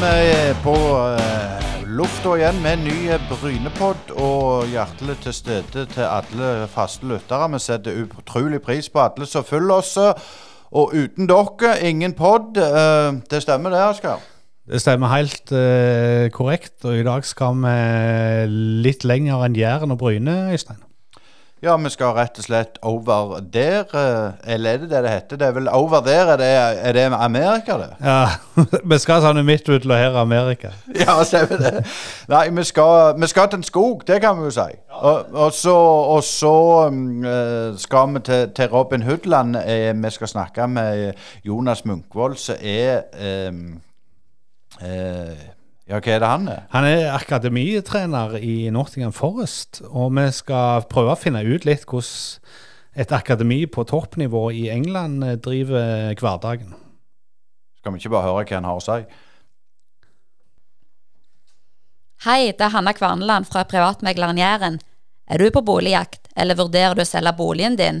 vi på uh, lufta igjen med en ny Brynepod. Og hjertelig til stede til alle faste lyttere. Vi setter utrolig pris på alle som følger oss. Og uten dere, ingen pod. Uh, det stemmer det, Asker? Det stemmer helt uh, korrekt. Og i dag skal vi litt lenger enn Jæren og Bryne, Øystein. Ja, vi skal rett og slett over der. Eh, eller er det det det heter? Det er vel over der? Er det, er det Amerika, det? Ja, vi skal sånn midt ut til her Amerika. ja, stemmer det. Nei, vi skal, vi skal, til en skog, det kan vi jo si. Og, og så, og så um, skal vi til, til Robin Hoodland. Eh, vi skal snakke med Jonas Munkvold, som er eh, eh, ja, hva er det han er? Han er akademitrener i Nottingham Forest. Og vi skal prøve å finne ut litt hvordan et akademi på toppnivå i England eh, driver hverdagen. Skal vi ikke bare høre hva han har å si? Hei, det er Hanna Kvarneland fra Privatmegleren Jæren. Er du på boligjakt, eller vurderer du å selge boligen din?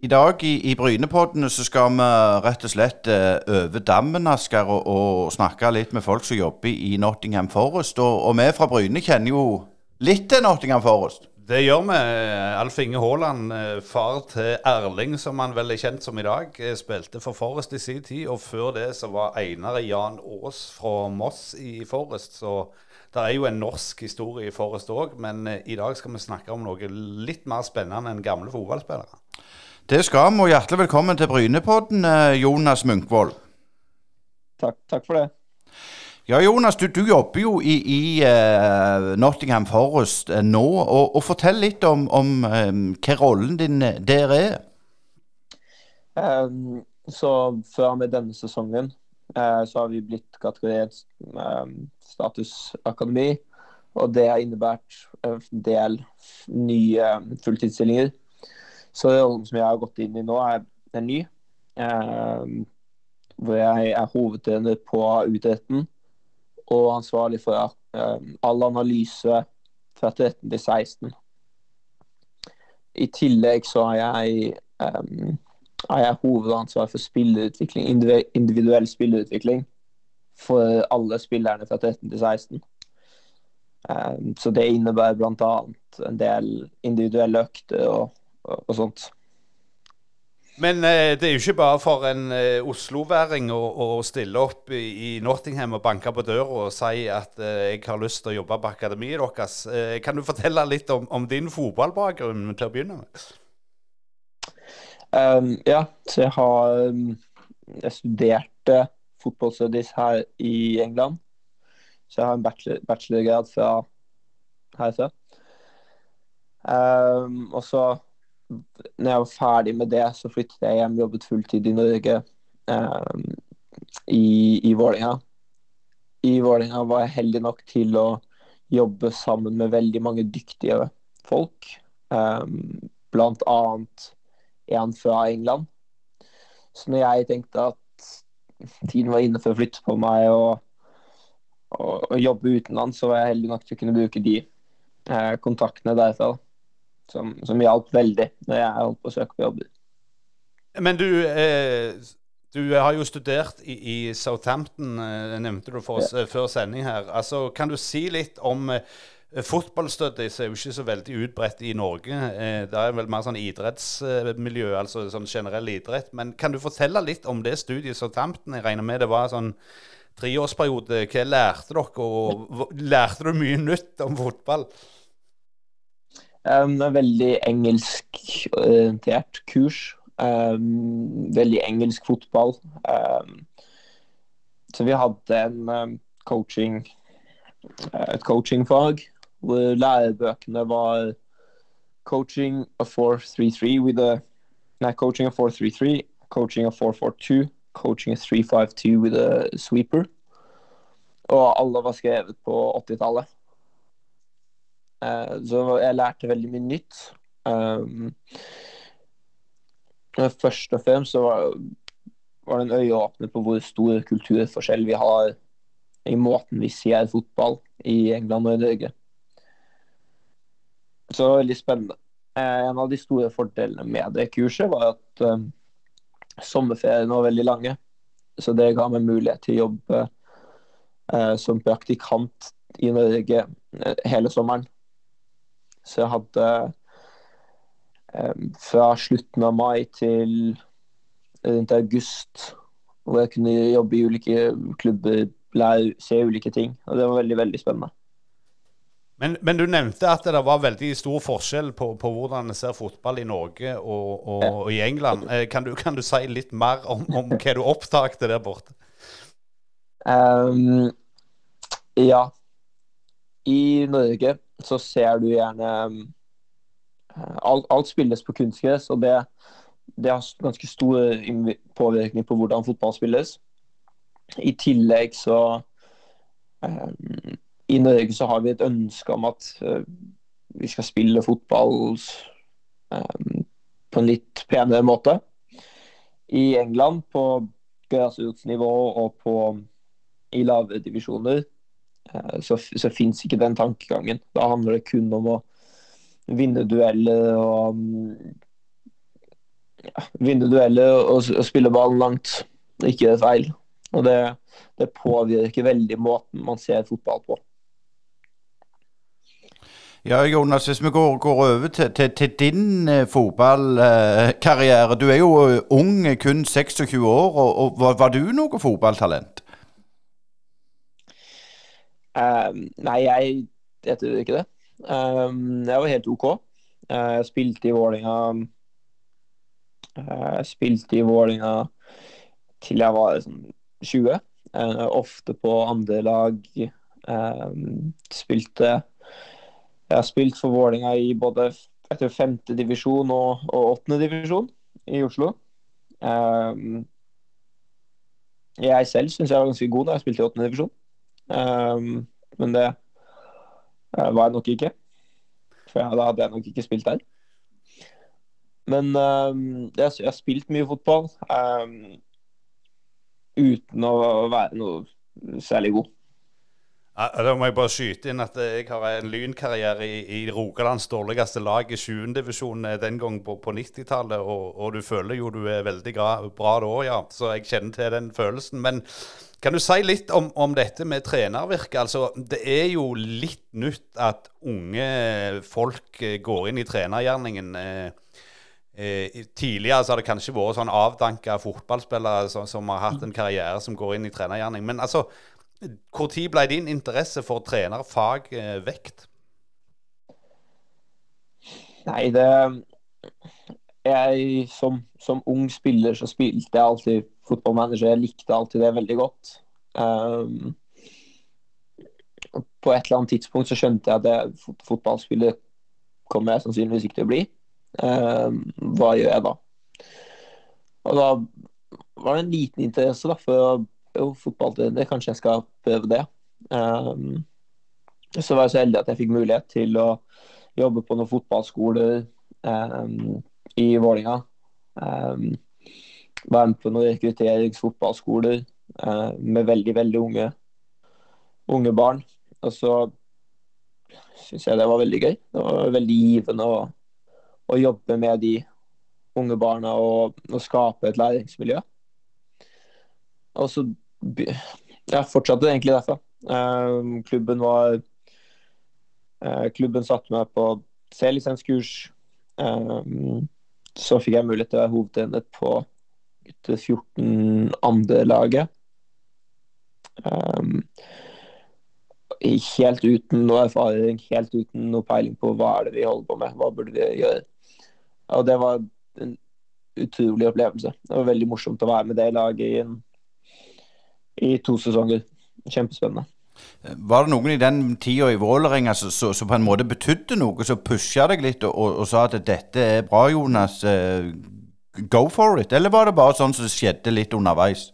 i dag i, i Brynepoddene så skal vi rett og slett øve over dammen, Asker, og, og, snakke litt med folk som jobber i Nottingham Forest. Og, og vi fra Bryne kjenner jo litt til Nottingham Forest. Det gjør vi. Alf Inge Haaland, eh, far til Erling, som han vel er kjent som i dag, eh, spilte for Forest i sin tid. Og før det så var Einar Jan Aas fra Moss i Forest. Så det er jo en norsk historie i Forest òg. Men i dag skal vi snakke om noe litt mer spennende enn gamle fotballspillere. Det skal vi, og hjertelig velkommen til Brynepodden, eh, Jonas Munkvold. Takk, takk for det. Ja, Jonas, du, du jobber jo i, i uh, Nottingham Forest uh, nå. Og, og, Fortell litt om, om um, hva rollen din der er. Um, så før med denne sesongen uh, så har vi blitt kategorert um, statusakademi. Og det har innebært en del nye fulltidsstillinger. Så rollen som jeg har gått inn i nå, er, er ny. Eh, hvor jeg er hovedtrener på U13 og ansvarlig for eh, all analyse fra 13 til 16. I tillegg så har jeg, um, har jeg hovedansvar for spillerutvikling, individuell spillerutvikling for alle spillerne fra 13 til 16. Um, så det innebærer bl.a. en del individuelle økter og og sånt. Men eh, det er jo ikke bare for en eh, Oslo-væring å, å, stille opp i, i, Nottingham og banke på døra og si at eh, jeg har lyst til å jobbe på akademiet deres. Eh, kan du fortelle litt om, om din fotballbakgrunn til å begynne med? Um, ja, så jeg har um, Jeg studerte fotballstudies her i England. Så jeg har en bachelor, bachelorgrad fra herfra. Um, og så når jeg var ferdig med det, så flyttet jeg hjem, jobbet fulltid i Norge, um, i, i Vålerenga. I Vålerenga var jeg heldig nok til å jobbe sammen med veldig mange dyktige folk. Um, blant annet en fra England. Så når jeg tenkte at tiden var inne for å flytte på meg og, og, og jobbe utenlands, så var jeg heldig nok til å kunne bruke de eh, kontaktene derfra som, som hjalp veldig når jeg holdt på å søke på jobber. Men du, eh, du har jo studert i, i Southampton, eh, nevnte du for oss ja. Eh, før sending her. Altså, kan du si litt om eh, det er jo ikke så veldig utbredt i Norge. Eh, det er vel mer sånn idrettsmiljø, altså sånn generell idrett. Men kan du fortelle litt om det studiet i Southampton? Jeg regner med det var sånn treårsperiode. Hva lærte dere, og lærte du mye nytt om fotball? Um, veldig engelskorientert kurs. Um, veldig engelsk fotball. Um, så vi hadde en coaching, uh, et coachingfag hvor lærebøkene var coaching a 4-3-3 with a coaching a 4-3-3, coaching a 4-4-2, coaching of 3-5-2 with a sweeper. Og alle var skrevet på 80-tallet. Eh, så jeg lærte veldig mye nytt. Um, først og fremst så var, var det en øyeåpner på hvor stor kulturforskjell vi har i måten vi ser fotball i England og i Norge. Så veldig spennende. Eh, en av de store fordelene med det kurset var at um, sommerferiene var veldig lange. Så det ga meg mulighet til å jobbe uh, som praktikant i Norge hele sommeren. Så jeg hadde um, fra slutten av mai til rundt august hvor jeg kunne jobbe i ulike klubber, lære, se ulike ting. Og det var veldig, veldig spennende. Men, men, du nevnte at det var veldig stor forskjell på, på hvordan en ser fotball i Norge og, og, og i England. Eh, kan du, kan du, si litt mer om, om hva du opptakte der borte? Um, ja. I Norge så ser du gjerne um, alt, alt, spilles på kunstgress, og det, det, har ganske stor påvirkning på hvordan fotball spilles. I tillegg så um, i Norge så har vi et ønske om at uh, vi skal spille fotball um, på en litt penere måte. I England, på grasrotsnivå og på, i lavere divisjoner, så, så fins ikke den tankegangen. Da handler det kun om å vinne dueller og um, ja, vinne dueller og, og, spille ballen langt. Ikke feil. Og det, det påvirker veldig måten man ser fotball på. Ja, Jonas, hvis vi går, går over til, til, til din eh, fotballkarriere. du er jo eh, ung, kun 26 år. og, og var, var, du noe fotballtalent? Um, nei, jeg, jeg ikke det. Um, jeg var helt OK. Uh, jeg spilte i Vålinga uh, Jeg spilte i Vålinga til jeg var liksom, 20. Uh, ofte på andre lag. Um, spilte jeg har spilt for Vålinga i både etter femte divisjon og, og åttende divisjon i Oslo. Um, jeg selv syns jeg var ganske god da jeg spilte i åttende divisjon, um, men det uh, var jeg nok ikke. For jeg, da hadde jeg nok ikke spilt der. Men um, jeg, jeg, har spilt mye fotball uten å være noe særlig god. Da må jeg bare skyte inn at jeg har en lynkarriere i, i Rogalands dårligste lag i 7. divisjon eh, den gang på, på 90-tallet, og, og, du føler jo du er veldig bra, bra da, ja. Så jeg kjenner til den følelsen. Men kan du si litt om, om dette med trenervirke? Altså, det er jo litt nytt at unge folk eh, går inn i trenergjerningen. Eh, tidligere så har det kanskje vært sånn avdanka fotballspillere som, som, har hatt en karriere som går inn i trenergjerning. Men altså, når ble din interesse for trenerfag eh, vekt? Nei, det Jeg som, som, ung spiller så spilte jeg alltid fotballmanager. Jeg likte alltid det veldig godt. Um, på et eller annet tidspunkt så skjønte jeg at det, fotballspiller kommer jeg sannsynligvis ikke til å bli. Um, hva gjør jeg da? Og da var det en liten interesse da, for å jo, fotballtrener, kanskje jeg skal prøve det. Um, så var jeg så heldig at jeg fikk mulighet til å jobbe på noen fotballskoler um, i Vålinga. Um, være med på noen rekrutteringsfotballskoler uh, med veldig, veldig unge, unge barn. Og så syns jeg det var veldig gøy. Det var veldig givende å, å jobbe med de unge barna og, og skape et læringsmiljø. Og så ja, fortsatte egentlig derfra. Uh, klubben var uh, Klubben satte meg på C-lisenskurs. Uh, så fikk jeg mulighet til å være hovedtrener på gutte 14 andre laget. Um, helt uten noe erfaring, helt uten noe peiling på hva er det vi holder på med, hva burde vi gjøre. Og det var en utrolig opplevelse. Det var veldig morsomt å være med det laget i en i to sesonger. Kjempespennende. Var det noen i den tida i Vålerenga som på en måte betydde noe, som pusha deg litt og, og, sa at dette er bra, Jonas, uh, go for it? Eller var det bare sånn som skjedde litt underveis?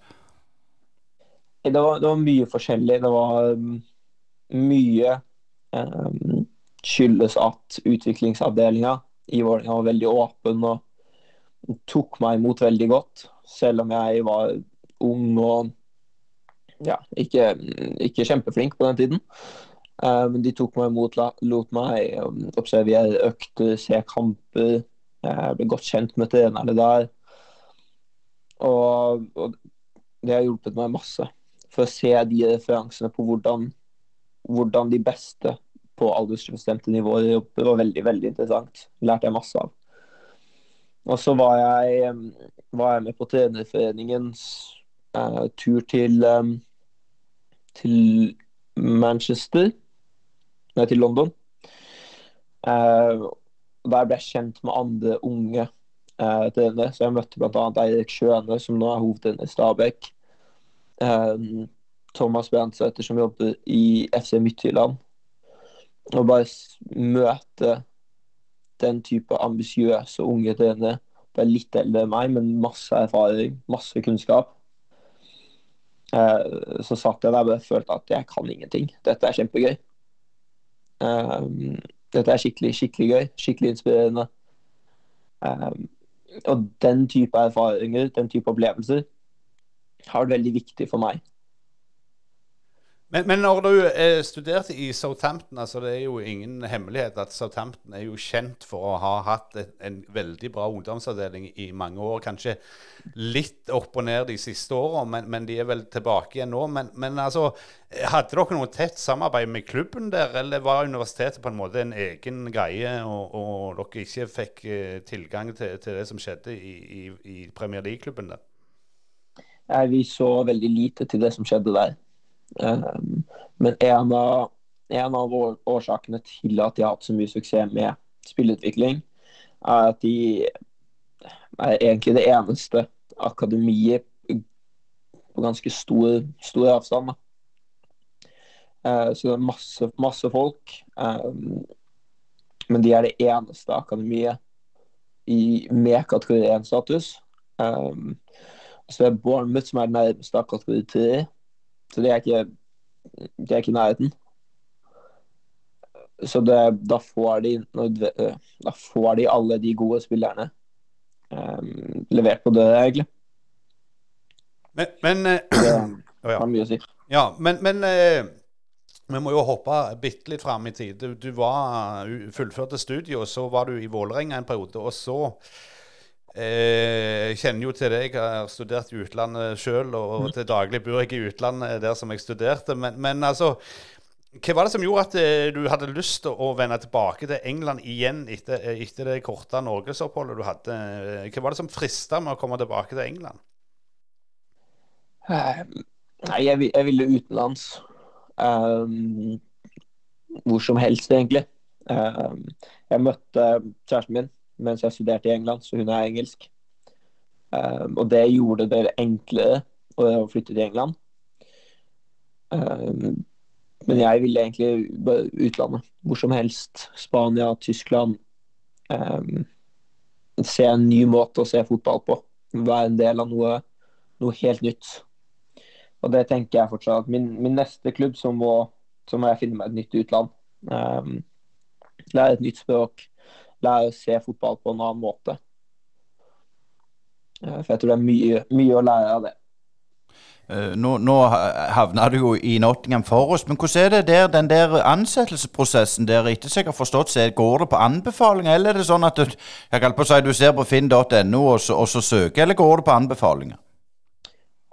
Det var, det var mye forskjellig. Det var um, mye um, skyldes at utviklingsavdelinga i Vålerenga var veldig åpen og tok meg imot veldig godt. Selv om jeg var ung og ja, ikke, ikke kjempeflink på den tiden. Uh, men de tok meg imot, lot meg um, observere økter, se kamper. Jeg ble godt kjent med trenerne der. Og, og, det har hjulpet meg masse. For å se de referansene på hvordan, hvordan de beste på aldersbestemte nivåer jobber, var veldig, veldig interessant. Lærte jeg masse av. Og så var jeg, var jeg med på trenerforeningens uh, tur til, um, til Manchester Nei, til London. Uh, der ble jeg kjent med andre unge uh, trenere. Så jeg møtte bl.a. Eirik Skjøne, som nå er hovedtrener i Stabæk. Uh, Thomas Brandsæter, som jobber i FC Midtjylland. Og bare møte den type ambisiøse unge trenere. Er litt eldre enn meg, men masse erfaring, masse kunnskap. Eh, så satt jeg der og følte at jeg kan ingenting. Dette er kjempegøy. Eh, dette er skikkelig, skikkelig gøy. Skikkelig inspirerende. Eh, og den type erfaringer, den type opplevelser, har vært veldig viktig for meg. Men, men, når du eh, studerte i Southampton, altså det er jo ingen hemmelighet at Southampton er jo kjent for å ha hatt et, en veldig bra ungdomsavdeling i mange år. Kanskje litt opp og ned de siste åra, men, men, de er vel tilbake igjen nå. Men, men, altså, hadde dere noe tett samarbeid med klubben der, eller var universitetet på en måte en egen greie, og, og dere ikke fikk eh, tilgang til, til, det som skjedde i, i, i Premier League-klubben der? vi så veldig lite til det som skjedde der. Um, men en av, en av årsakene til at de har hatt så mye suksess med spilleutvikling, er at de er egentlig det eneste akademiet på ganske stor, stor avstand. Da. så det er masse, masse folk. Um, men de er det eneste akademiet i, med kategori 1-status. Um, så det er Bournemouth som er den av kategori 3. Så det er ikke, de er ikke nærheten. Så det, da, får de, da får de alle de gode spillerne um, levert på det, egentlig. Men, men uh, Det har mye å si. Ja, men, men uh, vi må jo hoppe bitte litt fram i tid. Du, du var fullførte studiet, og så var du i Vålerenga en periode. Og så Eh, jeg kjenner jo til det. Jeg har studert i utlandet sjøl, og mm. til daglig bor jeg i utlandet der som jeg studerte. Men, men, altså, hva var det som gjorde at eh, du hadde lyst til å vende tilbake til England igjen etter, eh, etter det korte norgesoppholdet du hadde? Hva var det som frista med å komme tilbake til England? Nei, jeg, jeg ville utenlands. Um, hvor som helst, egentlig. Um, jeg møtte kjæresten min mens jeg studerte i England, så hun er engelsk. Um, og det gjorde det enklere å flytte til England. Um, men jeg ville egentlig utlandet. Hvor som helst. Spania, Tyskland. Um, se en ny måte å se fotball på. Være en del av noe, noe helt nytt. Og det tenker jeg fortsatt. Min, min neste klubb så må, så må jeg finne meg et nytt utland. Um, lære et nytt språk lære å se fotball på en annen måte. Eh, for jeg tror det er mye, mye å lære av det. Uh, nå, nå havna du jo i Nottingham Forest, men hvordan er det der, den der ansettelsesprosessen der? Etter jeg har forstått, så går det på anbefalinger, eller er det sånn at du, jeg på å si, du ser på finn.no og, og, så søker, eller går det på anbefalinger?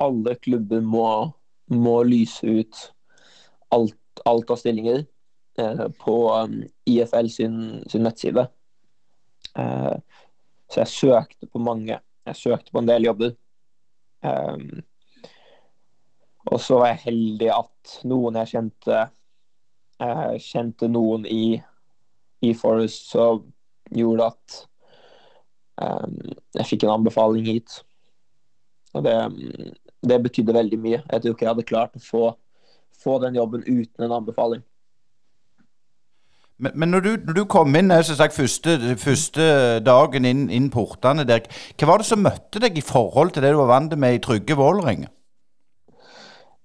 Alle klubber må, må lyse ut alt, alt av stillinger eh, på um, IFL sin, sin nettside. Eh, så jeg søkte på mange. Jeg søkte på en del jobber. Um, og så var jeg heldig at noen jeg kjente jeg Kjente noen i, i Forest som gjorde at um, jeg fikk en anbefaling hit. Og det, det betydde veldig mye. Jeg tror ikke jeg hadde klart å få, få den jobben uten en anbefaling. Men, men når, du, når, du, kom inn som sagt, første, første dagen inn, inn, portene der, hva var det som møtte deg i forhold til det du var vant med i trygge Vålerenga?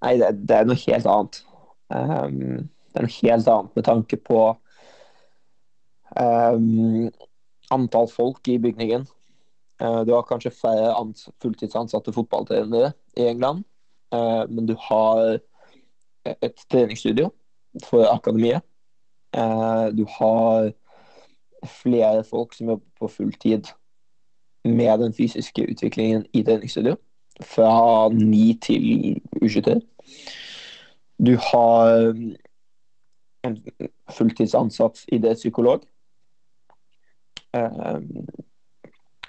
Nei, det, det, er noe helt annet. Um, det er noe helt annet med tanke på Um, antall folk i bygningen. Uh, du har kanskje færre fulltidsansatte fotballtrenere i England, uh, men du har et treningsstudio for akademiet. Uh, du har flere folk som jobber på fulltid med den fysiske utviklingen i treningsstudio. Fra 9 til U23. Du har en fulltidsansatt idrettspsykolog. Um,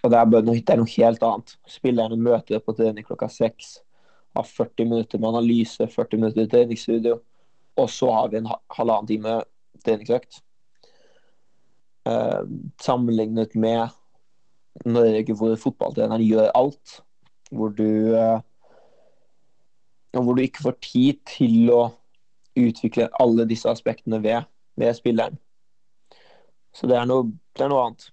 og det er, noe, det er, noe, helt annet. Spillerne møter på trening klokka seks. Har 40 minutter med analyse, 40 minutter i treningsstudio. Og så har vi en halvannen time treningsøkt. Uh, sammenlignet med Norge hvor fotballtreneren gjør alt. Hvor du uh, hvor du ikke får tid til å utvikle alle disse aspektene ved, ved spilleren. Så det er noe, det er noe annet.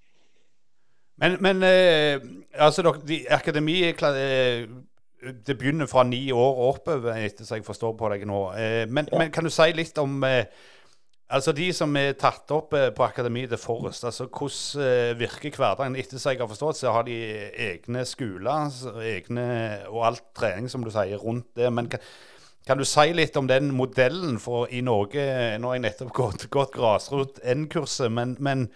Men, men eh, altså, de, akademi eh, det begynner fra ni år og oppover, etter så jeg forstår på deg nå. Eh, men, ja. men, kan du si litt om eh, altså de som er tatt opp eh, på akademiet til Forrest? altså Hvordan eh, virker hverdagen? Etter som jeg har forstått, så har de egne skoler egne, og alt trening, som du sier, rundt det. men kan, kan du si litt om den modellen for i Norge? Nå har jeg nettopp gått, gått grasrot-N-kurset, men, men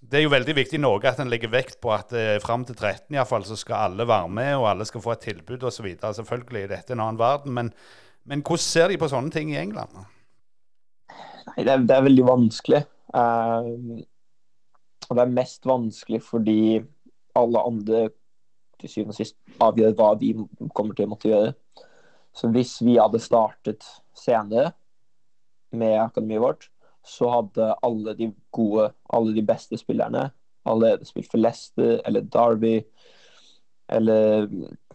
det er jo veldig viktig i Norge at en legger vekt på at eh, fram til 13 i fall, så skal alle være med, og alle skal få et tilbud osv. Selvfølgelig, dette er en annen verden, men, men, hvordan ser de på sånne ting i England? Nei, det er, det er veldig vanskelig. Uh, og det er mest vanskelig fordi alle andre til syvende og sist avgjør hva vi kommer til å måtte gjøre. Så hvis vi hadde startet senere med akademiet vårt, så hadde alle de gode, alle de beste spillerne allerede spilt for Leicester eller Derby. Eller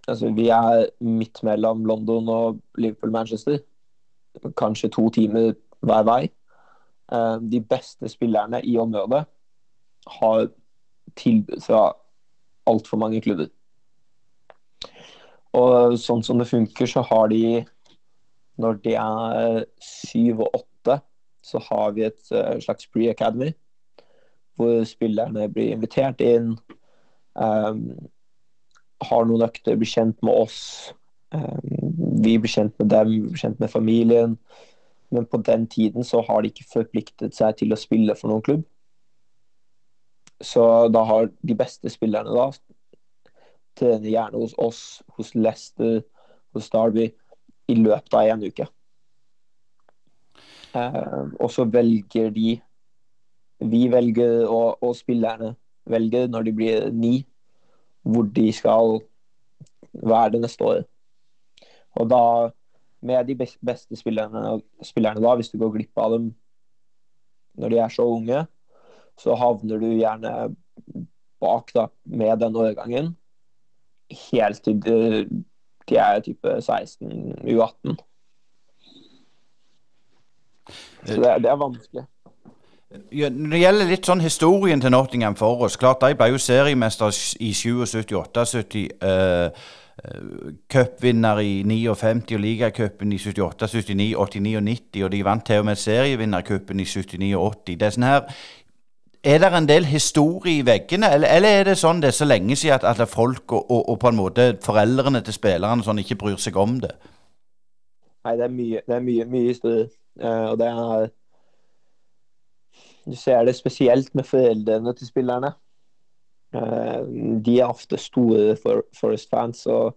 Altså, vi er midt mellom London og Liverpool-Manchester. Kanskje to timer hver vei. Eh, de beste spillerne i området har tilbud fra altfor mange klubber. Og sånn som det funker, så har de Når de er syv og åtte, så har vi et uh, slags pre-academy, hvor spillerne blir invitert inn. Um, har noen økter, blir kjent med oss. Um, vi blir kjent med dem, blir kjent med familien. Men på den tiden så har de ikke forpliktet seg til å spille for noen klubb. Så da har de beste spillerne da trener gjerne hos oss, hos Leicester, hos Derby i løpet av en uke. Eh, og så velger de Vi velger, og, og, spillerne velger, når de blir ni, hvor de skal være det neste året. Og da, med de beste spillerne, spillerne da, hvis du går glipp av dem når de er så unge, så havner du gjerne bak da, med den årgangen helt til de, er type 16, U18. Så det, det er vanskelig. Ja, når det gjelder litt sånn historien til Nottingham for oss Klart, De ble jo seriemester i 77-78. Cupvinner i 59 og ligacupen i 78, 79, 89 og 90. Og de vant til og med serievinnercupen i 79 og 80. Det er sånn her er det en del historie i veggene, eller, eller, er det sånn det er så lenge siden at, at folk og, og, og, på en måte foreldrene til spillerne sånn ikke bryr seg om det? Nei, det er mye, det er mye, mye historie. Uh, og det er Du ser det spesielt med foreldrene til spillerne. Uh, de er ofte store for Forest-fans og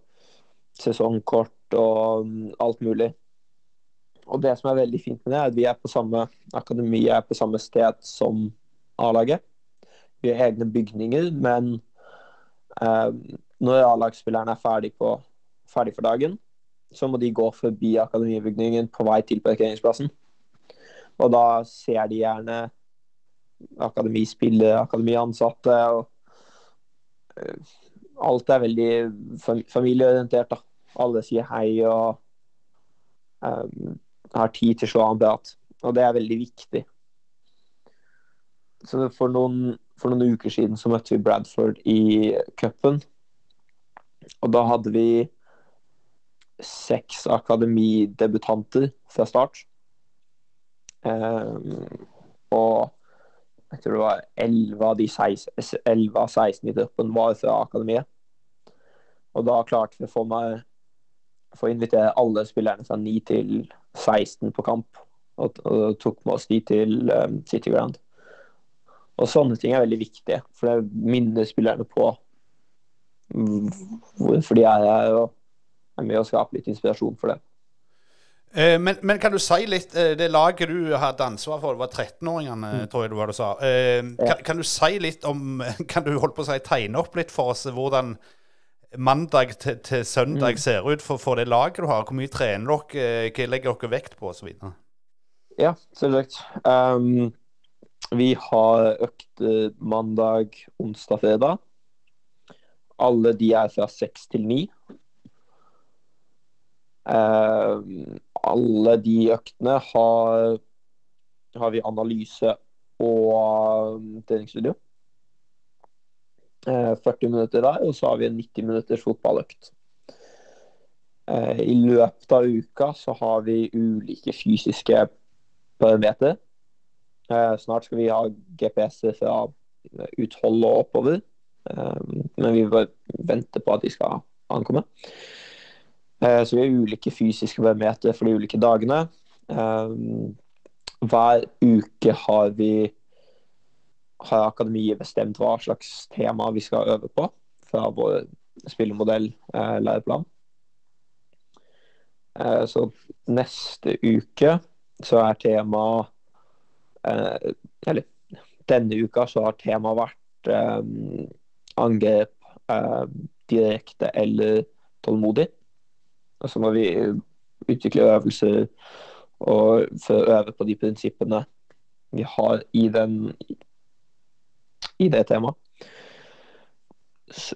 sesongkort og um, alt mulig. Og det som er veldig fint med det, er at vi er på samme akademi, er på samme sted som A-laget. Vi har egne bygninger, men eh, når A-lagsspillerne er ferdig, på, ferdig for dagen, så må de gå forbi akademibygningen på vei til parkeringsplassen. Og da ser de gjerne akademispillere, akademiansatte og Alt er veldig familieorientert. da. Alle sier hei og um, har tid til å slå an prat. Og det er veldig viktig. Så for noen, for noen uker siden så møtte vi Bradford i cupen. Og da hadde vi seks akademidebutanter fra start. Um, og jeg tror det var 11 av de 16, 11 av 16 i troppen var fra akademiet. Og da klarte vi å få meg få invitere alle spillerne fra 9 til 16 på kamp. Og, og tok med oss de til um, City Ground. Og sånne ting er veldig viktige, for det minner spillerne på hvorfor de er her, og er med å skape litt inspirasjon for det. Eh, men, men, kan du si litt eh, Det laget du hadde ansvar for, det var 13-åringene, mm. tror jeg det var du sa. Eh, kan, kan, du si litt om Kan du holde på å si tegne opp litt for oss hvordan mandag til, til søndag mm. ser ut for, for, det laget du har? Hvor mye trener dere, hva legger dere vekt på osv.? Ja, selvsagt. Um, vi har økt mandag, onsdag, fredag. Alle de er fra seks til ni. Uh, alle de øktene har, har vi analyse og um, treningsstudio. Uh, 40 minutter der, og så har vi en 90 minutters fotballøkt. Uh, I løpet av uka så har vi ulike fysiske parametere. Uh, snart skal vi ha GPS fra uthold og oppover. men vi venter på at de skal ankomme. Eh, så vi har ulike fysiske barometer for de ulike dagene. Eh, hver uke har vi har akademiet bestemt hva slags tema vi skal øve på fra vår spillemodell, eh, læreplan. Så neste uke så er tema Eller denne uka så har temaet vært angrep direkte eller tålmodig. Og så må vi utvikle øvelser og for å øve på de prinsippene vi har i, den, i det temaet.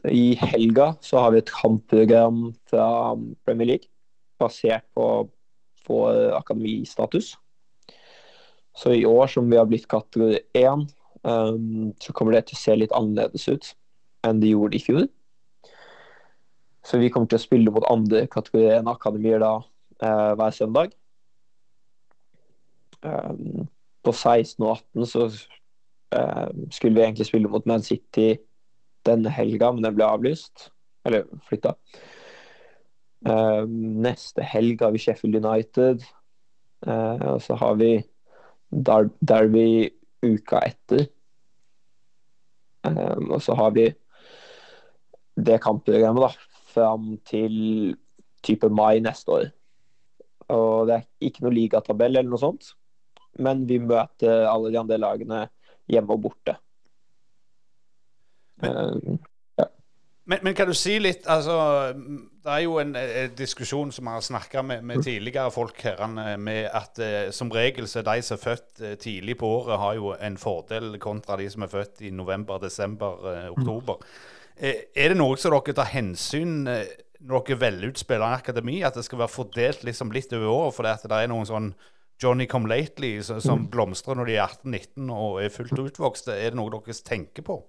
I helga så har vi et kampprogram fra Premier League basert på vår akademistatus. Så i år som vi har blitt kategori 1, um, så kommer det til å se litt annerledes ut enn det gjorde i fjor. Så vi kommer til å spille mot andre kategori 1-akademier da eh, hver søndag. Um, på 16 og 18 så eh, skulle vi egentlig spille mot Man City denne helga, men den ble avlyst. Eller flytta. Um, neste helg har vi Sheffield United. Uh, og så har vi Der Derby uka etter. Um, og så har vi det kampprogrammet, da fram til type mai neste år. Og det er ikke noe ligatabell eller noe sånt, men vi møter alle de andre lagene hjemme og borte. Men, uh, ja. men, men, kan du si litt altså, Det er jo en, en diskusjon som vi har snakka med, med, tidligere folk her, med at uh, som regel så er de som er født uh, tidlig på året, har jo en fordel kontra de som er født i november, desember, oktober. Mm. Eh, er det noe som dere tar hensyn eh, når dere velger ut spillere i akademi, at det skal være fordelt liksom litt over året? For det er noen sånn Johnny Come Lately som, som mm. blomstrer når de er 18-19 og er fullt utvokste. Er det noe dere tenker på?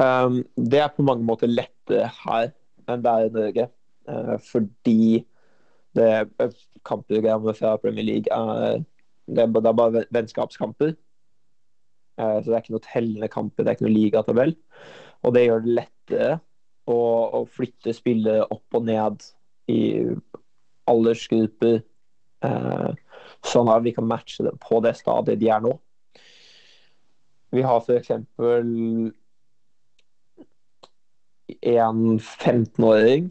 Um, det er på mange måter lettere her enn det er i Norge. Uh, fordi det kampprogrammet fra Premier League er, det er bare vennskapskamper. Uh, så det er ikke noe tellende kamper, det er ikke noe ligatabell. Og det gjør det lettere å, å flytte spillet opp og ned i aldersgrupper, eh, sånn at vi kan matche dem på det stadiet de er nå. Vi har f.eks. en 15-åring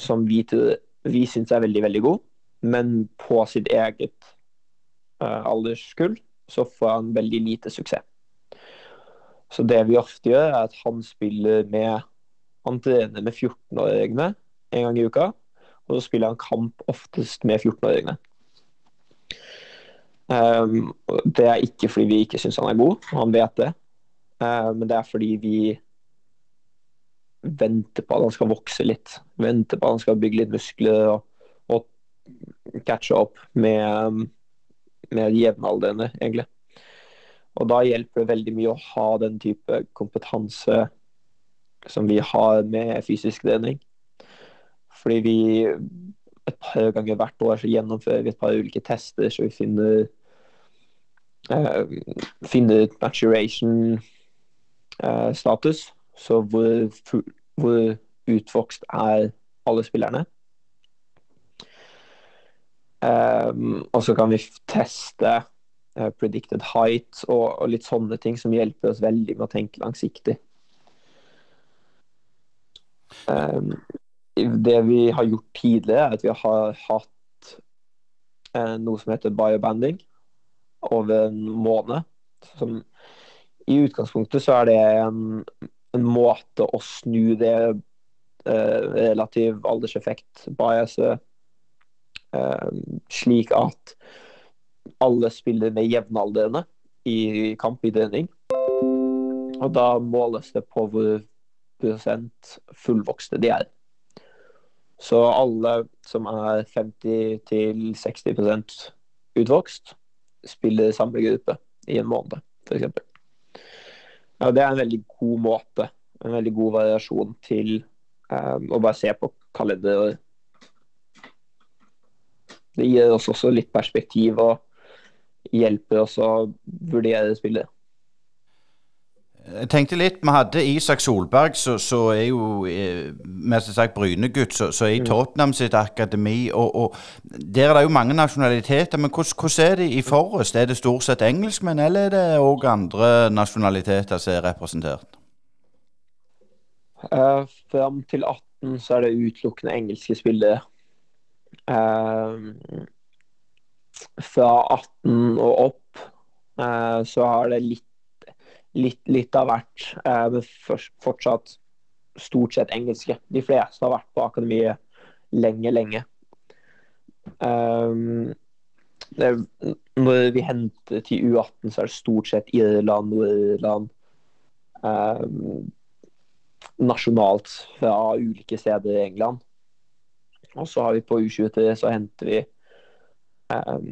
som vi, vi syns er veldig, veldig god, men på sitt eget uh, alderskull så får han veldig lite suksess. Så det vi ofte gjør, er at han spiller med Han trener med 14-åringene en gang i uka. Og så spiller han kamp oftest med 14-åringene. Um, det er ikke fordi vi ikke syns han er god, han vet det. Uh, men det er fordi vi venter på at han skal vokse litt. Venter på at han skal bygge litt muskler og, og catche opp med, med jevnaldrende, egentlig. Og da hjelper det veldig mye å ha den type kompetanse som vi har med fysisk trening. Fordi vi et par ganger hvert år så gjennomfører vi et par ulike tester, så vi finner uh, finner ut maturation-status. så hvor, hvor utvokst er alle spillerne. Um, og så kan vi teste uh, predicted height og, og litt sånne ting som hjelper oss veldig med å tenke langsiktig. Um, det vi har gjort tidligere, er at vi har hatt uh, noe som heter biobanding over en måned. Som, I utgangspunktet så er det en, en måte å snu det uh, relativ alderseffekt-biaset slik at alle spiller med jevnaldrende i kamp i trening. Og da måles det på hvor prosent fullvokste de er. Så alle som er 50 til 60 utvokst, spiller i samme gruppe i en måned, f.eks. Ja, det er en veldig god måte, en veldig god variasjon til um, å bare se på kalender. Det gir oss også litt perspektiv og hjelper oss å vurdere spillet. Jeg tenkte litt, Vi hadde Isak Solberg, så er jo eh, mest sagt Bryne-gutt, så er i Tottenham sitt akademi. og, og Der er det jo mange nasjonaliteter, men hvordan, hvordan er det i Forrest? Er det stort sett engelskmenn, eller er det òg andre nasjonaliteter som er representert? Uh, fram til 18 så er det utelukkende engelske spillere. Eh, fra 18 og opp eh, så har det litt, litt, litt av hvert, eh, men fortsatt stort sett engelske. De fleste har vært på akademiet lenge, lenge. Um, det, når vi henter til U18, så er det stort sett Irland, Nord-Irland um, Nasjonalt fra ulike steder i England. Og så har vi på U23 så henter vi um,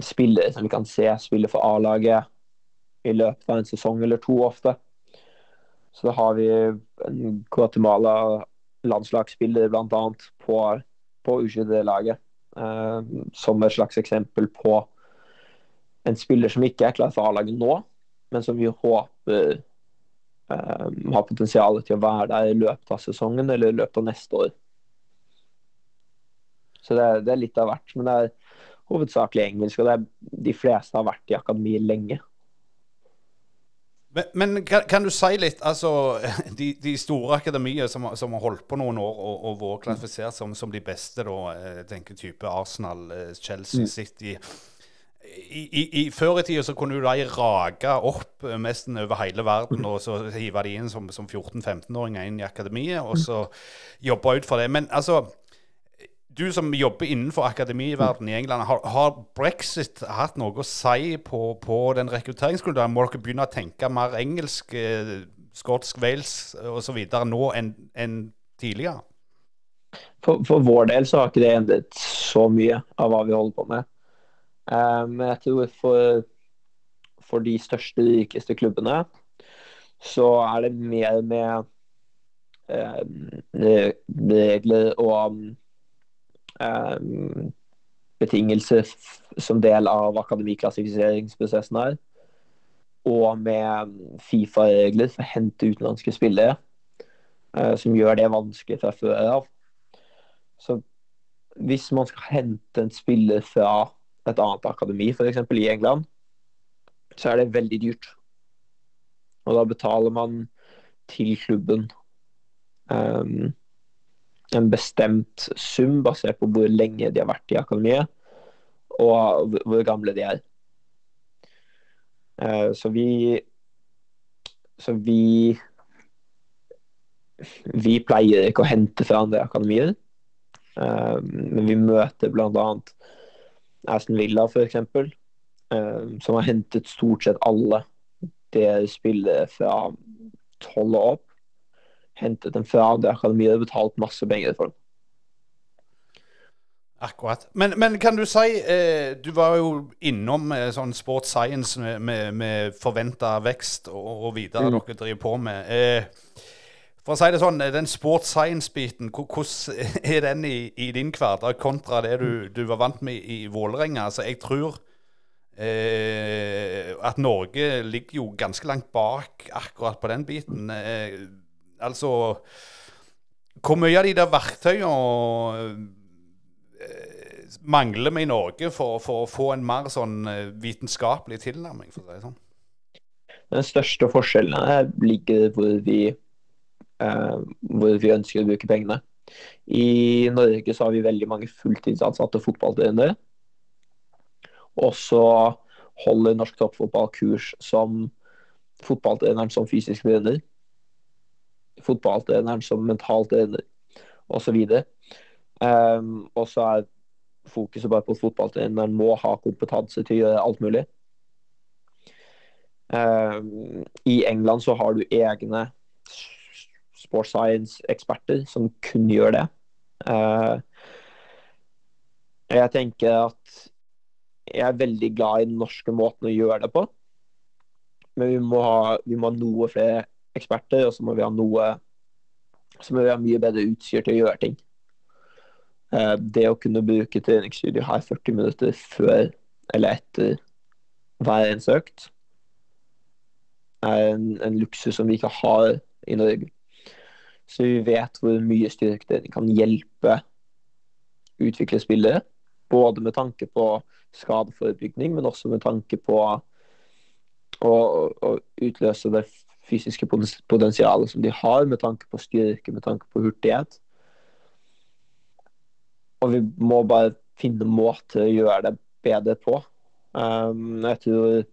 spillere som vi kan se spille for A-laget i løpet av en sesong eller to ofte. Så da har vi en Guatemala-landslagsspiller bl.a. på, på U23-laget. Eh, som et slags eksempel på en spiller som ikke er klar for A-laget nå, men som vi håper eh, har potensial til å være der i løpet av sesongen eller i løpet av neste år. Så det er, det er litt av hvert. Men det er hovedsakelig engelsk, og det er, de fleste har vært i akademi lenge. Men, men kan, kan du si litt altså, De, de store akademiene som, som har holdt på noen år og, og vært klassifisert som, som de beste, da, eh, tenker type Arsenal, Chelsea, Chelsea, City i, i, i Før i tida så kunne jo de rage opp eh, nesten over hele verden, og så hive de inn som, som 14-15-åringer inn i akademiet, og så jobbe ut fra det. Men altså du som jobber innenfor akademiverdenen i England, har, har brexit hatt noe å si på, på den rekrutteringskulturen? Må dere begynne å tenke mer engelsk, eh, skotsk, Wales osv. nå enn en tidligere? For, for vår del så har ikke det endret så mye av hva vi holder på med. Eh, Men jeg tror for, for de største, rikeste klubbene så er det mer med eh, regler og eh, betingelser som del av akademiklassifiseringsprosessen her. Og med Fifa-regler for å hente utenlandske spillere, eh, som gjør det vanskelig fra før av. Så hvis man skal hente en spiller fra et annet akademi, f.eks. i England, så er det veldig dyrt. Og da betaler man til klubben um, en bestemt sum basert på hvor lenge de har vært i akademiet, og hvor- gamle de er. Eh, så vi Så vi Vi pleier ikke å hente fra andre akademier. Eh, men vi møter bl.a. Aston Villa, f.eks., uh, som har hentet stort sett alle deres spillere fra tolv og opp. Hentet dem før det akademiet og betalt masse penger for dem. Akkurat. Men, men kan du si eh, Du var jo innom eh, sånn sports science med, med, med forventa vekst og, og videre Mm. dere driver på med. Eh, for å si det sånn, den sports science-biten, hvordan er den i, i din hverdag kontra det du, du var vant med i Vålerenga? Altså, jeg tror eh, at Norge ligger jo ganske langt bak akkurat på den biten. Eh, altså Hvor mye av de der verktøyene eh, mangler vi i Norge for, for, å få en mer sånn eh, vitenskapelig tilnærming, for å det sånn? Den største forskjellen ligger hvor vi, eh, hvor vi ønsker å bruke pengene. I Norge så har vi veldig mange fulltidsansatte fotballtrenere. Og så holder norsk toppfotball kurs som fotballtreneren som fysisk trener. Fotballtreneren som mental trener, osv. Um, og så er fokuset bare på at fotballtreneren må ha kompetanse til å gjøre alt mulig. Um, I England så har du egne sports science-eksperter som kun gjør det. Uh, jeg tenker at jeg er veldig glad i den norske måten å gjøre det på. Men vi må ha, vi må ha noe flere eksperter, og så må vi ha noe så må vi ha mye bedre utstyr til å gjøre ting. Uh, det å kunne bruke treningsstudio her 40 minutter før eller etter hver eneste økt, er en, en luksus som vi ikke har i Norge. Så vi vet hvor mye styrketrening kan hjelpe utvikle spillere. Både med tanke på skadeforebygging, men også med tanke på å, å utløse det fysiske potensialet som de har, med tanke på styrke, med tanke på hurtighet. Og vi må bare finne måter å gjøre det bedre på. Um, jeg tror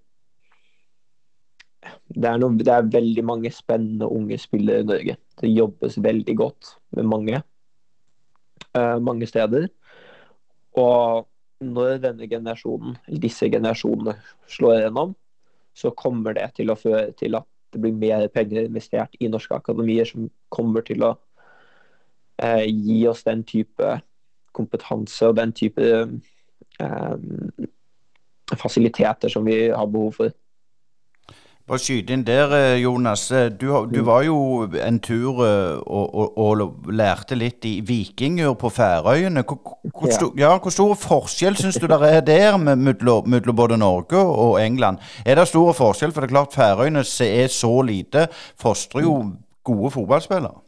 det er, noe, det er, veldig mange spennende unge spillere i Norge. Det jobbes veldig godt med mange, uh, mange steder. Og når denne generasjonen, disse generasjonene slår gjennom, så kommer det til å føre til at det blir mer penger investert i norske akademier som kommer til å eh, gi oss den type kompetanse og den type eh, fasiliteter som vi har behov for. Bare skyte inn der, eh, Jonas. Eh, du, du mm. var jo en tur eh, og, og, og, lærte litt i vikinger på Færøyene. Hvor, hvor, ja. Stor, ja, hvor stor forskjell syns du det er der mellom både Norge og England? Er det stor forskjell? For det er klart Færøyene er så lite, fostrer jo gode fotballspillere.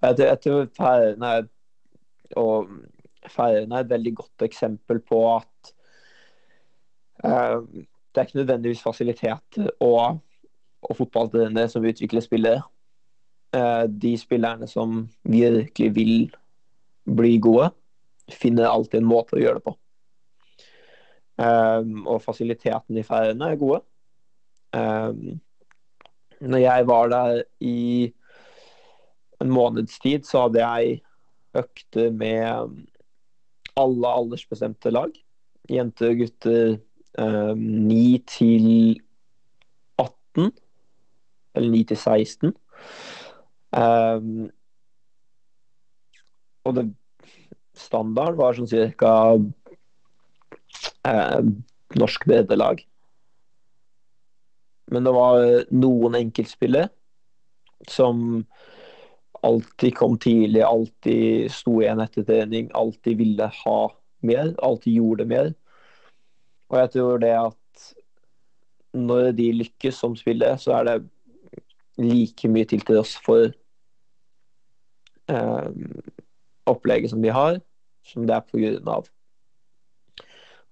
Jeg tror Færøyene og Færøyene er et veldig godt eksempel på at uh, det er ikke nødvendigvis fasilitet og, og fotballtrenere som utvikler spillere. Eh, de spillerne som virkelig vil bli gode, finner alltid en måte å gjøre det på. Um, og fasilitetene i Færøyene er gode. Um, når jeg var der i en måneds tid, så hadde jeg økter med alle aldersbestemte lag. Jenter gutter 9 ehm, til 18. Eller 9 til 16. Um, og det standard var sånn cirka uh, norsk breddelag. Men det var noen enkeltspillere som alltid kom tidlig, alltid sto igjen etter trening, alltid ville ha mer, alltid gjorde mer. Og jeg tror det at når de lykkes som spillere, så er det like mye til til oss for eh, opplegget som de har, som det er på grunn av.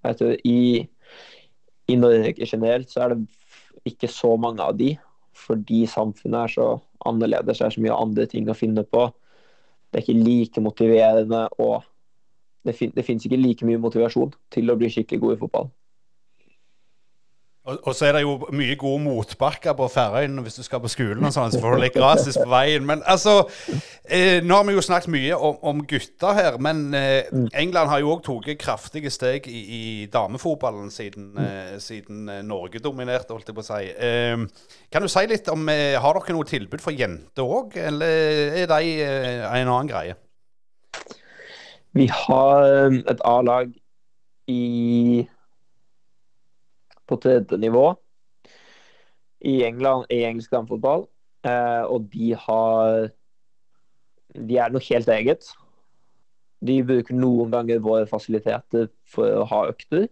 Og Jeg tror i, i Norge generelt så er det ikke så mange av de, fordi samfunnet er så annerledes, det er så mye andre ting å finne på. Det er ikke like motiverende og det, fin det finnes ikke like mye motivasjon til å bli skikkelig god i fotball. Og, og, så er det jo mye gode motbakker på Færøyene hvis du skal på skolen, og sånn, så får du litt gratis på veien. Men altså eh, Nå har vi jo snakket mye om, om gutter her, men eh, England har jo òg tatt kraftige steg i, i damefotballen siden, eh, siden eh, Norge dominerte, holdt jeg på å si. Eh, kan du si litt om eh, Har dere noe tilbud for jenter òg, eller er de en annen greie? Vi har et A-lag i på tredje nivå i England, i engelsk damefotball. Eh, og de har De er noe helt eget. De bruker noen ganger våre fasiliteter for å ha økter.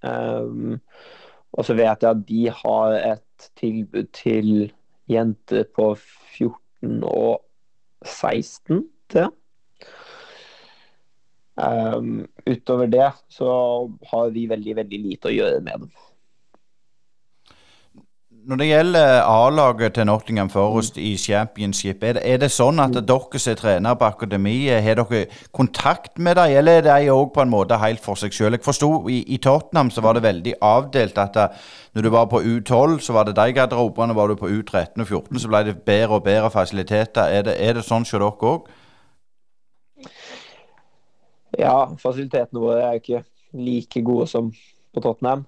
Um, og så vet jeg at de har et tilbud til jenter på 14 og 16 til. Um, utover det så har vi veldig, veldig lite å gjøre med dem. Når det gjelder A-laget til Nottingham Forest i Championship, er det, er det sånn at dere som er trenere på akademiet, har dere kontakt med dem, eller er de òg på en måte helt for seg selv? Jeg forsto i, i, Tottenham så var det veldig avdelt at da, når du var på U12, så var det de garderobene, var du på U13 og 14, så ble det bedre og bedre fasiliteter. Er det, er det sånn hos dere òg? Ja, fasilitetene våre er ikke like gode som på Tottenham.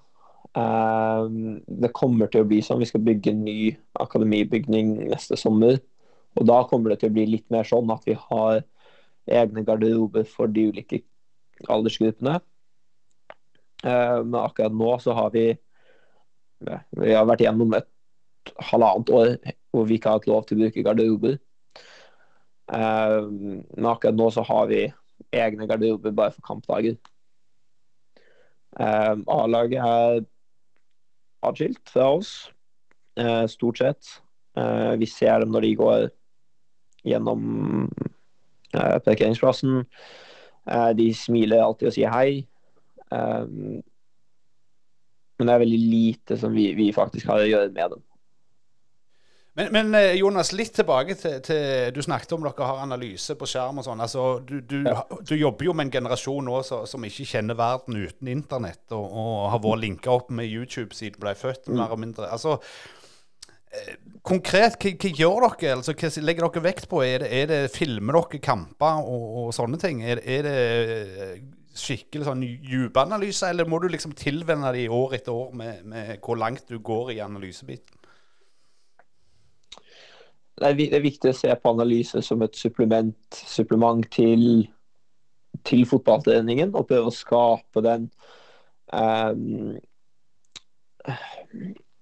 Ehm, det kommer til å bli sånn. Vi skal bygge en ny akademibygning neste sommer. Og da kommer det til å bli litt mer sånn at vi har egne garderober for de ulike aldersgruppene. Ehm, men akkurat nå så har vi Vi har vært gjennom et halvannet år hvor vi ikke har hatt lov til å bruke garderober. Ehm, men akkurat nå så har vi egne garderober bare for kampdager. A-laget er atskilt fra oss, eh, stort sett. Eh, vi ser dem når de går gjennom eh, parkeringsplassen. de smiler alltid og sier hei. men det er veldig lite som vi, vi faktisk har å gjøre med dem. Men, men, Jonas, litt tilbake til, til, Du snakket om dere har analyse på skjerm og sånn. Altså, du, du, ja. du, jobber jo med en generasjon nå så, som ikke kjenner verden uten internett, og, og har vært linka opp med YouTube siden ble født, mm. mer og mindre. Altså, eh, konkret, hva, hva, gjør dere? Altså, hva legger dere vekt på? Er det, er det Filmer dere kamper og, og, sånne ting? Er, er det eh, skikkelig sånn dypanalyse, eller må du liksom tilvenne deg år etter år med, med hvor langt du går i analysebiten? Det er viktig å se på analyse som et supplement, supplement til, til fotballtreningen, og prøve å skape den um,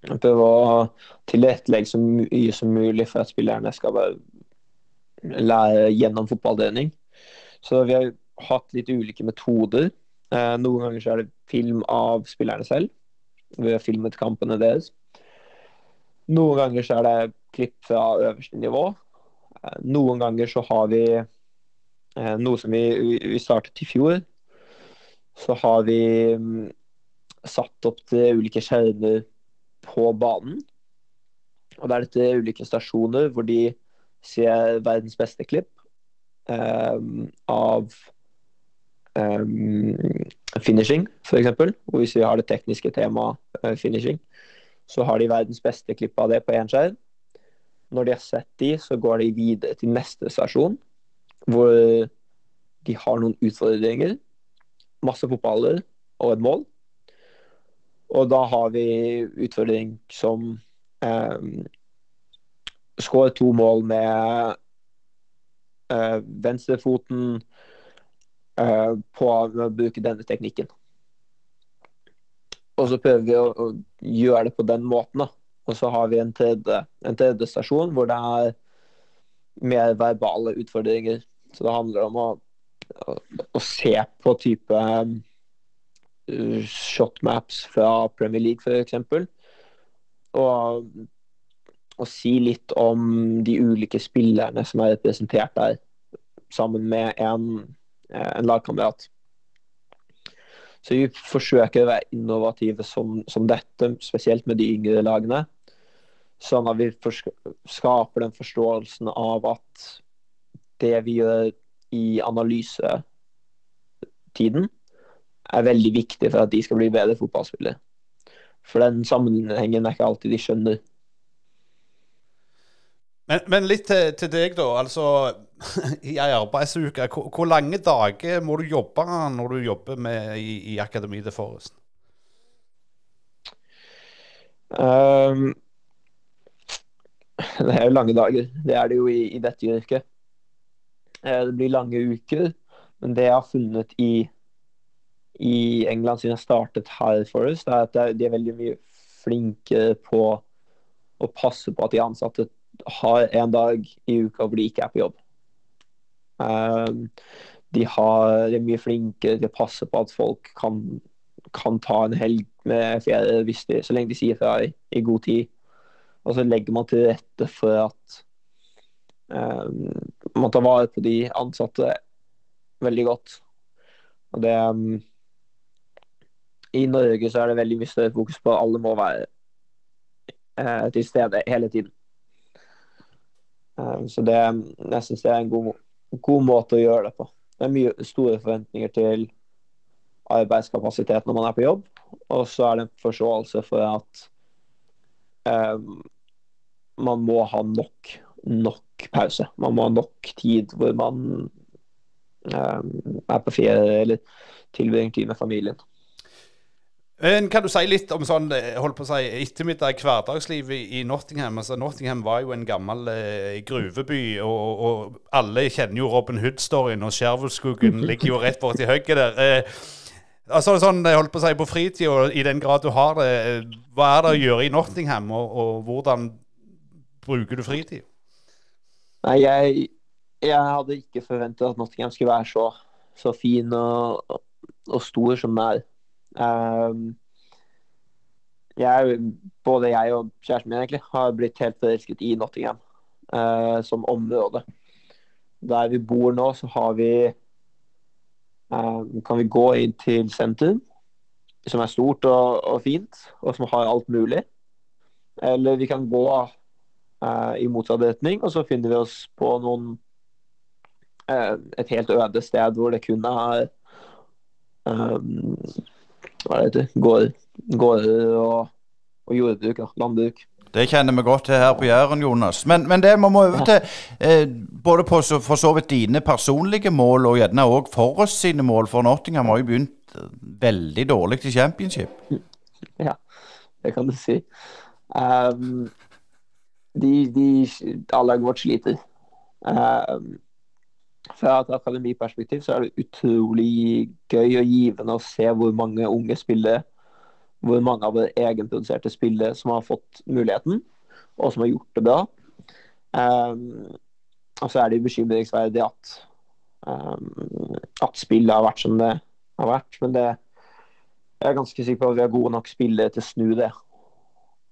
Prøve å tilrettelegge så mye som mulig for at spillerne skal lære gjennom fotballtrening. Så vi har hatt litt ulike metoder. Uh, noen ganger så er det film av spillerne selv. Vi har filmet kampene deres. Noen ganger så er det klipp fra øverste nivå. Eh, noen ganger så har vi eh, noe som vi, vi startet i fjor. Så har vi mm, satt opp til ulike skjermer på banen. Og det er dette ulike stasjoner hvor de ser verdens beste klipp um, av um, finishing, f.eks. Hvis vi har det tekniske temaet uh, finishing, så har de verdens beste klipp av det på én skjerm. Når de har sett de, så går de videre til neste stasjon, hvor de har noen utfordringer. Masse fotballer og et mål. Og da har vi utfordring som eh, Skåre to mål med eh, venstrefoten eh, på å bruke denne teknikken. Og så prøver vi å, å gjøre det på den måten. da. Og så har vi en tredje, en tredje stasjon hvor det er mer verbale utfordringer. Så det handler om å, å, å se på type um, shotmaps fra Premier League f.eks. Og, og si litt om de ulike spillerne som er representert der, sammen med en, en lagkamerat. Så vi forsøker å være innovative som, som, dette, spesielt med de yngre lagene. Sånn at vi skaper den forståelsen av at det vi gjør i analysetiden, er veldig viktig for at de skal bli bedre fotballspillere. For den sammenhengen er ikke alltid de skjønner. Men, men litt til, til, deg, da. Altså, i ei arbeidsuke, hvor, hvor, lange dager må du jobbe når du jobber med, i, i Akademi til Forest? Um, det er jo lange dager. Det er det jo i, i dette yrket. Eh, det blir lange uker. Men det jeg har funnet i, i England siden jeg startet her Forest, er at de er veldig mye flinke på å passe på at de ansatte har en dag i uka hvor de ikke er på jobb. Um, de, har, de, er mye flinkere til å passe på at folk kan kan ta en helg med ferie de, så lenge de sier fra i, i god tid. Og så legger man til rette for at um, man tar vare på de ansatte veldig godt. Og det um, I Norge så er det veldig mye større fokus på at alle må være uh, til stede hele tiden. Så det, jeg syns det er en god, god måte å gjøre det på. Det er mye store forventninger til arbeidskapasitet når man er på jobb. Og så er det en forståelse for at um, man må ha nok, nok pause. Man må ha nok tid hvor man um, er på ferie eller tilbringer tid med familien. Kan du si litt om sånn, holdt på å si, ettermiddag hverdagsliv i, i Nottingham? Altså, Nottingham var jo en gammel eh, gruveby, og, og, alle kjenner jo Robin Hood-storyen, og Skjervøyskoggen ligger jo rett borti hugget der. Eh, Altså sånn, jeg holdt på å si På fritida, i den grad du har det, hva er det å gjøre i Nottingham, og, og hvordan bruker du fritid? Nei, jeg, jeg hadde ikke forventet at Nottingham skulle være så, så fin og, og, stor som den er. Um, jeg, både jeg og kjæresten min egentlig har blitt helt forelsket i Nottingham uh, som område. Der vi bor nå, så har vi kan vi gå inn til sentrum, som er stort og, og, fint, og som har alt mulig. Eller vi kan gå uh, i motsatt retning, og så finner vi oss på noen uh, et helt øde sted hvor det kun er um, hva det heter gårder og, og jordbruk, landbruk. Det kjenner vi godt til her på Jæren, Jonas. Men, men det vi må over til, eh, både på for så vidt dine personlige mål, og gjerne òg for oss sine mål. For Nottingham har jo begynt eh, veldig dårlig til championship. Ja, det kan du si. Um, de, de, alle har gått sliter. Um, fra et akademiperspektiv så er det utrolig gøy og givende å se hvor mange unge spillere hvor mange av våre egenproduserte spillere som har fått muligheten, og som har gjort det bra. Um, og så er det bekymringsverdig at, um, at spillet har vært som det har vært. Men det, jeg er ganske sikker på at vi har gode nok spillere til å snu det.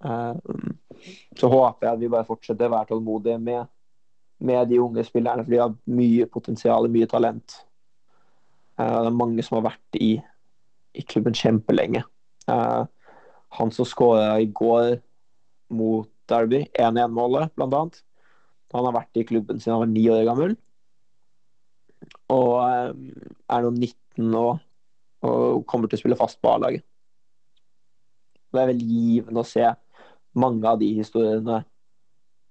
Um, så håper jeg at vi bare fortsetter å være tålmodige med, med de unge spillerne, for de har mye potensial, mye talent. Uh, det er mange som har vært i, i klubben kjempelenge. Uh, han som skåra i går mot Derby, 1-1-målet bl.a. Han har vært i klubben siden han var ni år gammel. Og uh, er nå 19 og, og kommer til å spille fast på A-laget. Det er veldig givende å se mange av de historiene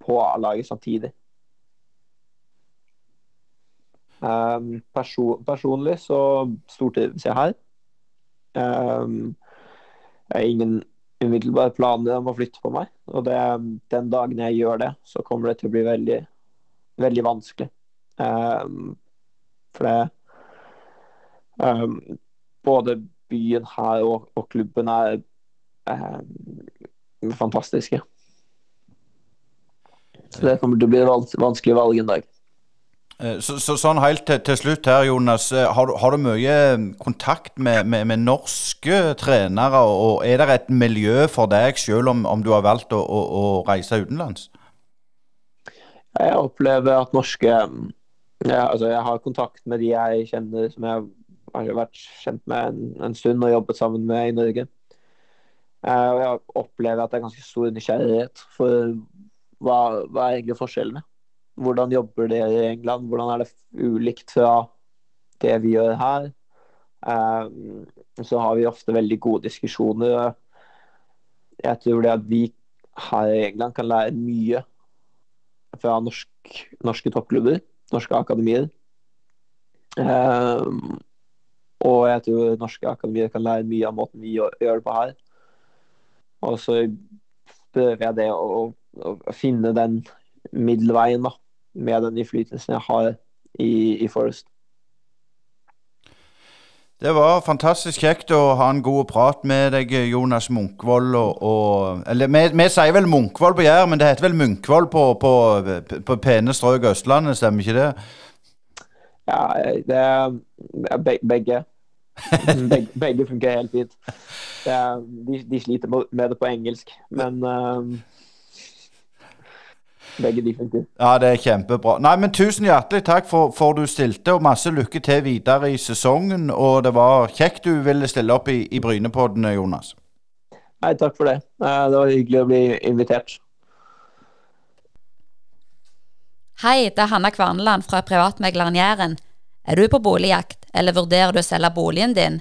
på A-laget samtidig. Um, person, personlig så stortrives jeg her. Um, jeg har ingen umiddelbare planer om å flytte på meg. Og det, den dagen jeg gjør det, så kommer det til å bli veldig, veldig vanskelig. Um, for det um, Både byen her og, og klubben er fantastiske. Så det kommer til å bli et vanskelig valg en dag. Eh, så, så, sånn helt til, til, slutt her, Jonas. Eh, har du, har du mye mm, kontakt med, med, med, norske trenere? Og er det et miljø for deg, selv om, om du har valgt å, å, å, reise utenlands? Jeg opplever at norske mm, ja, altså Jeg har kontakt med de jeg kjenner som jeg har vært kjent med en, en stund og jobbet sammen med i Norge. Eh, og jeg opplever at det er ganske stor nysgjerrighet for hva, hva er egentlig forskjellene hvordan jobber dere i England? Hvordan er det ulikt fra det vi gjør her? Um, så har vi ofte veldig gode diskusjoner. Jeg tror det at vi her i England kan lære mye fra norsk, norske toppklubber, norske akademier. Um, og jeg tror norske akademier kan lære mye av måten vi gjør, gjør det på her. Og så prøver jeg det å, å, å finne den middelveien, da med den innflytelsen jeg har i, i Forest. Det var fantastisk kjekt å ha en god prat med deg, Jonas Munkvold. Og, og, eller vi, sier vel Munkvold på Jær, men det heter vel Munkvold på, på, på pene strøk Østlandet, stemmer ikke det? Ja, det er begge. Begge, begge funker helt fint. Er, de, de sliter med det på engelsk, men um, begge de funker. Ja, det er kjempebra. Nei, men Tusen hjertelig takk for, for du stilte, og masse lykke til videre i sesongen. Og det var kjekt du ville stille opp i, i Brynepodden, Jonas. Nei, takk for det. Det var hyggelig å bli invitert. Hei, det er Hanna Kvarneland fra privatmegleren Jæren. Er du på boligjakt, eller vurderer du å selge boligen din?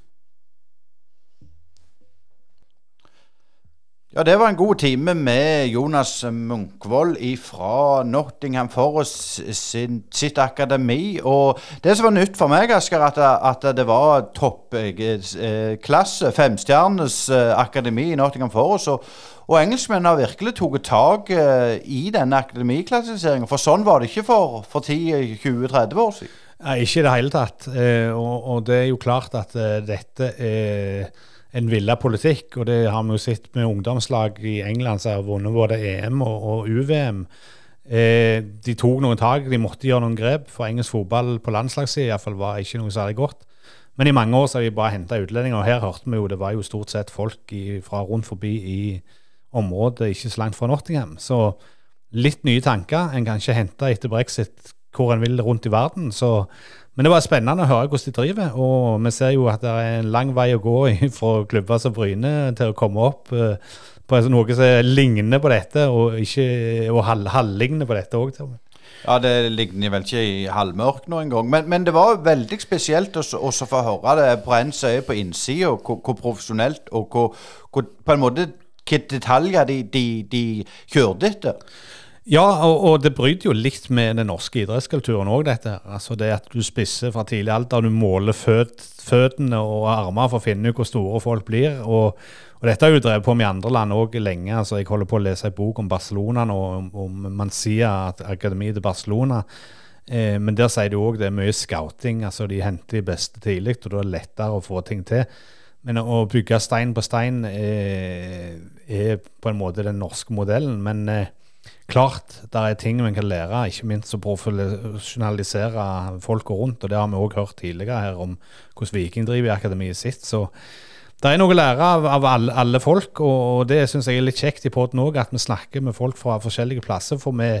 Ja, det var en god time med Jonas Munkvold fra Nottingham Forest sin, sitt akademi. Og det som var nytt for meg, Asker, at, at det var toppklasse, eh, femstjernes eh, akademi i Nottingham Forest. Og, og engelskmennene har virkelig tatt tak eh, i denne akademiklassifiseringen. For sånn var det ikke for, for 10-20-30 år siden. Nei, ikke i det hele tatt. Og, og, det er jo klart at dette er en villa politikk. Og det har vi jo sett med ungdomslag i England som har vunnet både EM og, og UVM. Eh, de tok noen tak, de måtte gjøre noen grep. For engelsk fotball på landslagssida var ikke noe særlig godt. Men i mange år så har de bare henta utlendinger. Og her hørte vi jo det var jo stort sett folk i, fra rundt forbi i området ikke så langt fra Nottingham. Så litt nye tanker. En kan ikke hente etter brexit hvor en vil rundt i verden. Så men det var spennende å høre hvordan de driver. Og vi ser jo at det er en lang vei å gå fra klubber som Bryne til å komme opp eh, på noe som ligner på dette, og, ikke, og halvligner på dette òg. Ja, det ligner vel ikke i halvmørk nå engang. Men, men det var veldig spesielt å få høre det på en er på innsida, hvor, hvor, profesjonelt og hvor, hvor, på en måte hvilke detaljer de, de, de kjørte etter. Ja, og, og, det bryter jo litt med den norske idrettskulturen òg, dette. Altså det at du spisser fra tidlig alder, du måler føt, føttene og armer for å finne ut hvor store folk blir. Og, og dette har jo drevet på med andre land òg lenge. altså Jeg holder på å lese en bok om Barcelona nå, om, om Mancia, akademiet til Barcelona. Eh, men der sier de òg det er mye scouting. altså De henter de beste tidlig, og da er det lettere å få ting til. Men å bygge stein på stein er, er på en måte den norske modellen. men eh, klart det er ting vi kan lære, ikke minst å profesjonalisere folka rundt. og Det har vi òg hørt tidligere her om hvordan Viking driver i akademiet sitt. så det er noe å lære av, av alle, alle, folk, og, det syns jeg er litt kjekt i poden òg, at vi snakker med folk fra forskjellige plasser. For vi,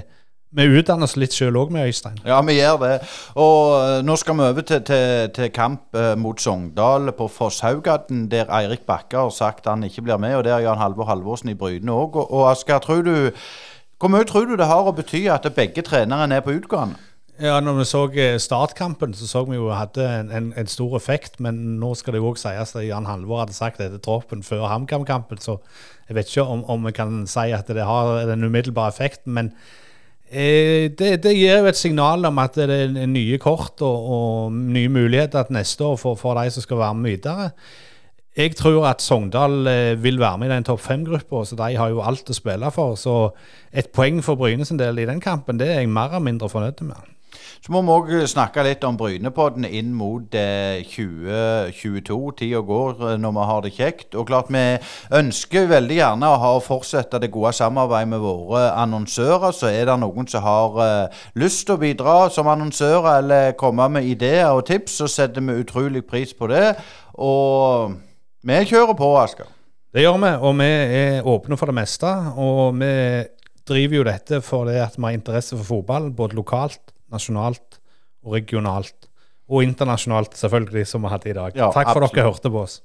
vi utdanner oss litt sjøl òg med Øystein. Ja, vi gjør det. Og uh, nå skal vi over til, til, til kamp uh, mot Sogndal på Fosshaugaten, der Eirik Bakke har sagt han ikke blir med. Og der Jan Halvor Halvorsen i Bryne òg. Og, og Asker, tror du hvor mye tror du det har å bety at begge trenerne er på utgående? Ja, når vi så eh, startkampen, så så vi jo hadde en, en, en stor effekt. Men nå skal det jo òg sies at Jan Halvor hadde sagt dette troppen før HamKam-kampen, så jeg vet ikke om, vi kan si at det har den umiddelbare effekten. Men eh, det, det, gir jo et signal om at det er nye kort og, og nye muligheter til neste år for, for de som skal være med videre. Jeg tror at Sogndal eh, vil være med i den topp fem-gruppa, så de har jo alt å spille for. Så et poeng for Bryne sin del i den kampen, det er jeg mer eller mindre fornøyd med. Så må vi òg snakke litt om Brynepodden inn mot eh, 2022. Tida går eh, når vi har det kjekt. Og klart vi ønsker veldig gjerne å ha fortsette det gode samarbeidet med våre annonsører. Så er det noen som har eh, lyst til å bidra som annonsører eller komme med ideer og tips, så setter vi utrolig pris på det. Og vi kjører på, Asker. Det gjør vi, og vi er åpne for det meste. Og vi driver jo dette fordi at vi har interesse for fotball, både lokalt, nasjonalt og regionalt. Og internasjonalt, selvfølgelig, som vi hadde i dag. Ja, Takk for absolutt. dere hørte på oss.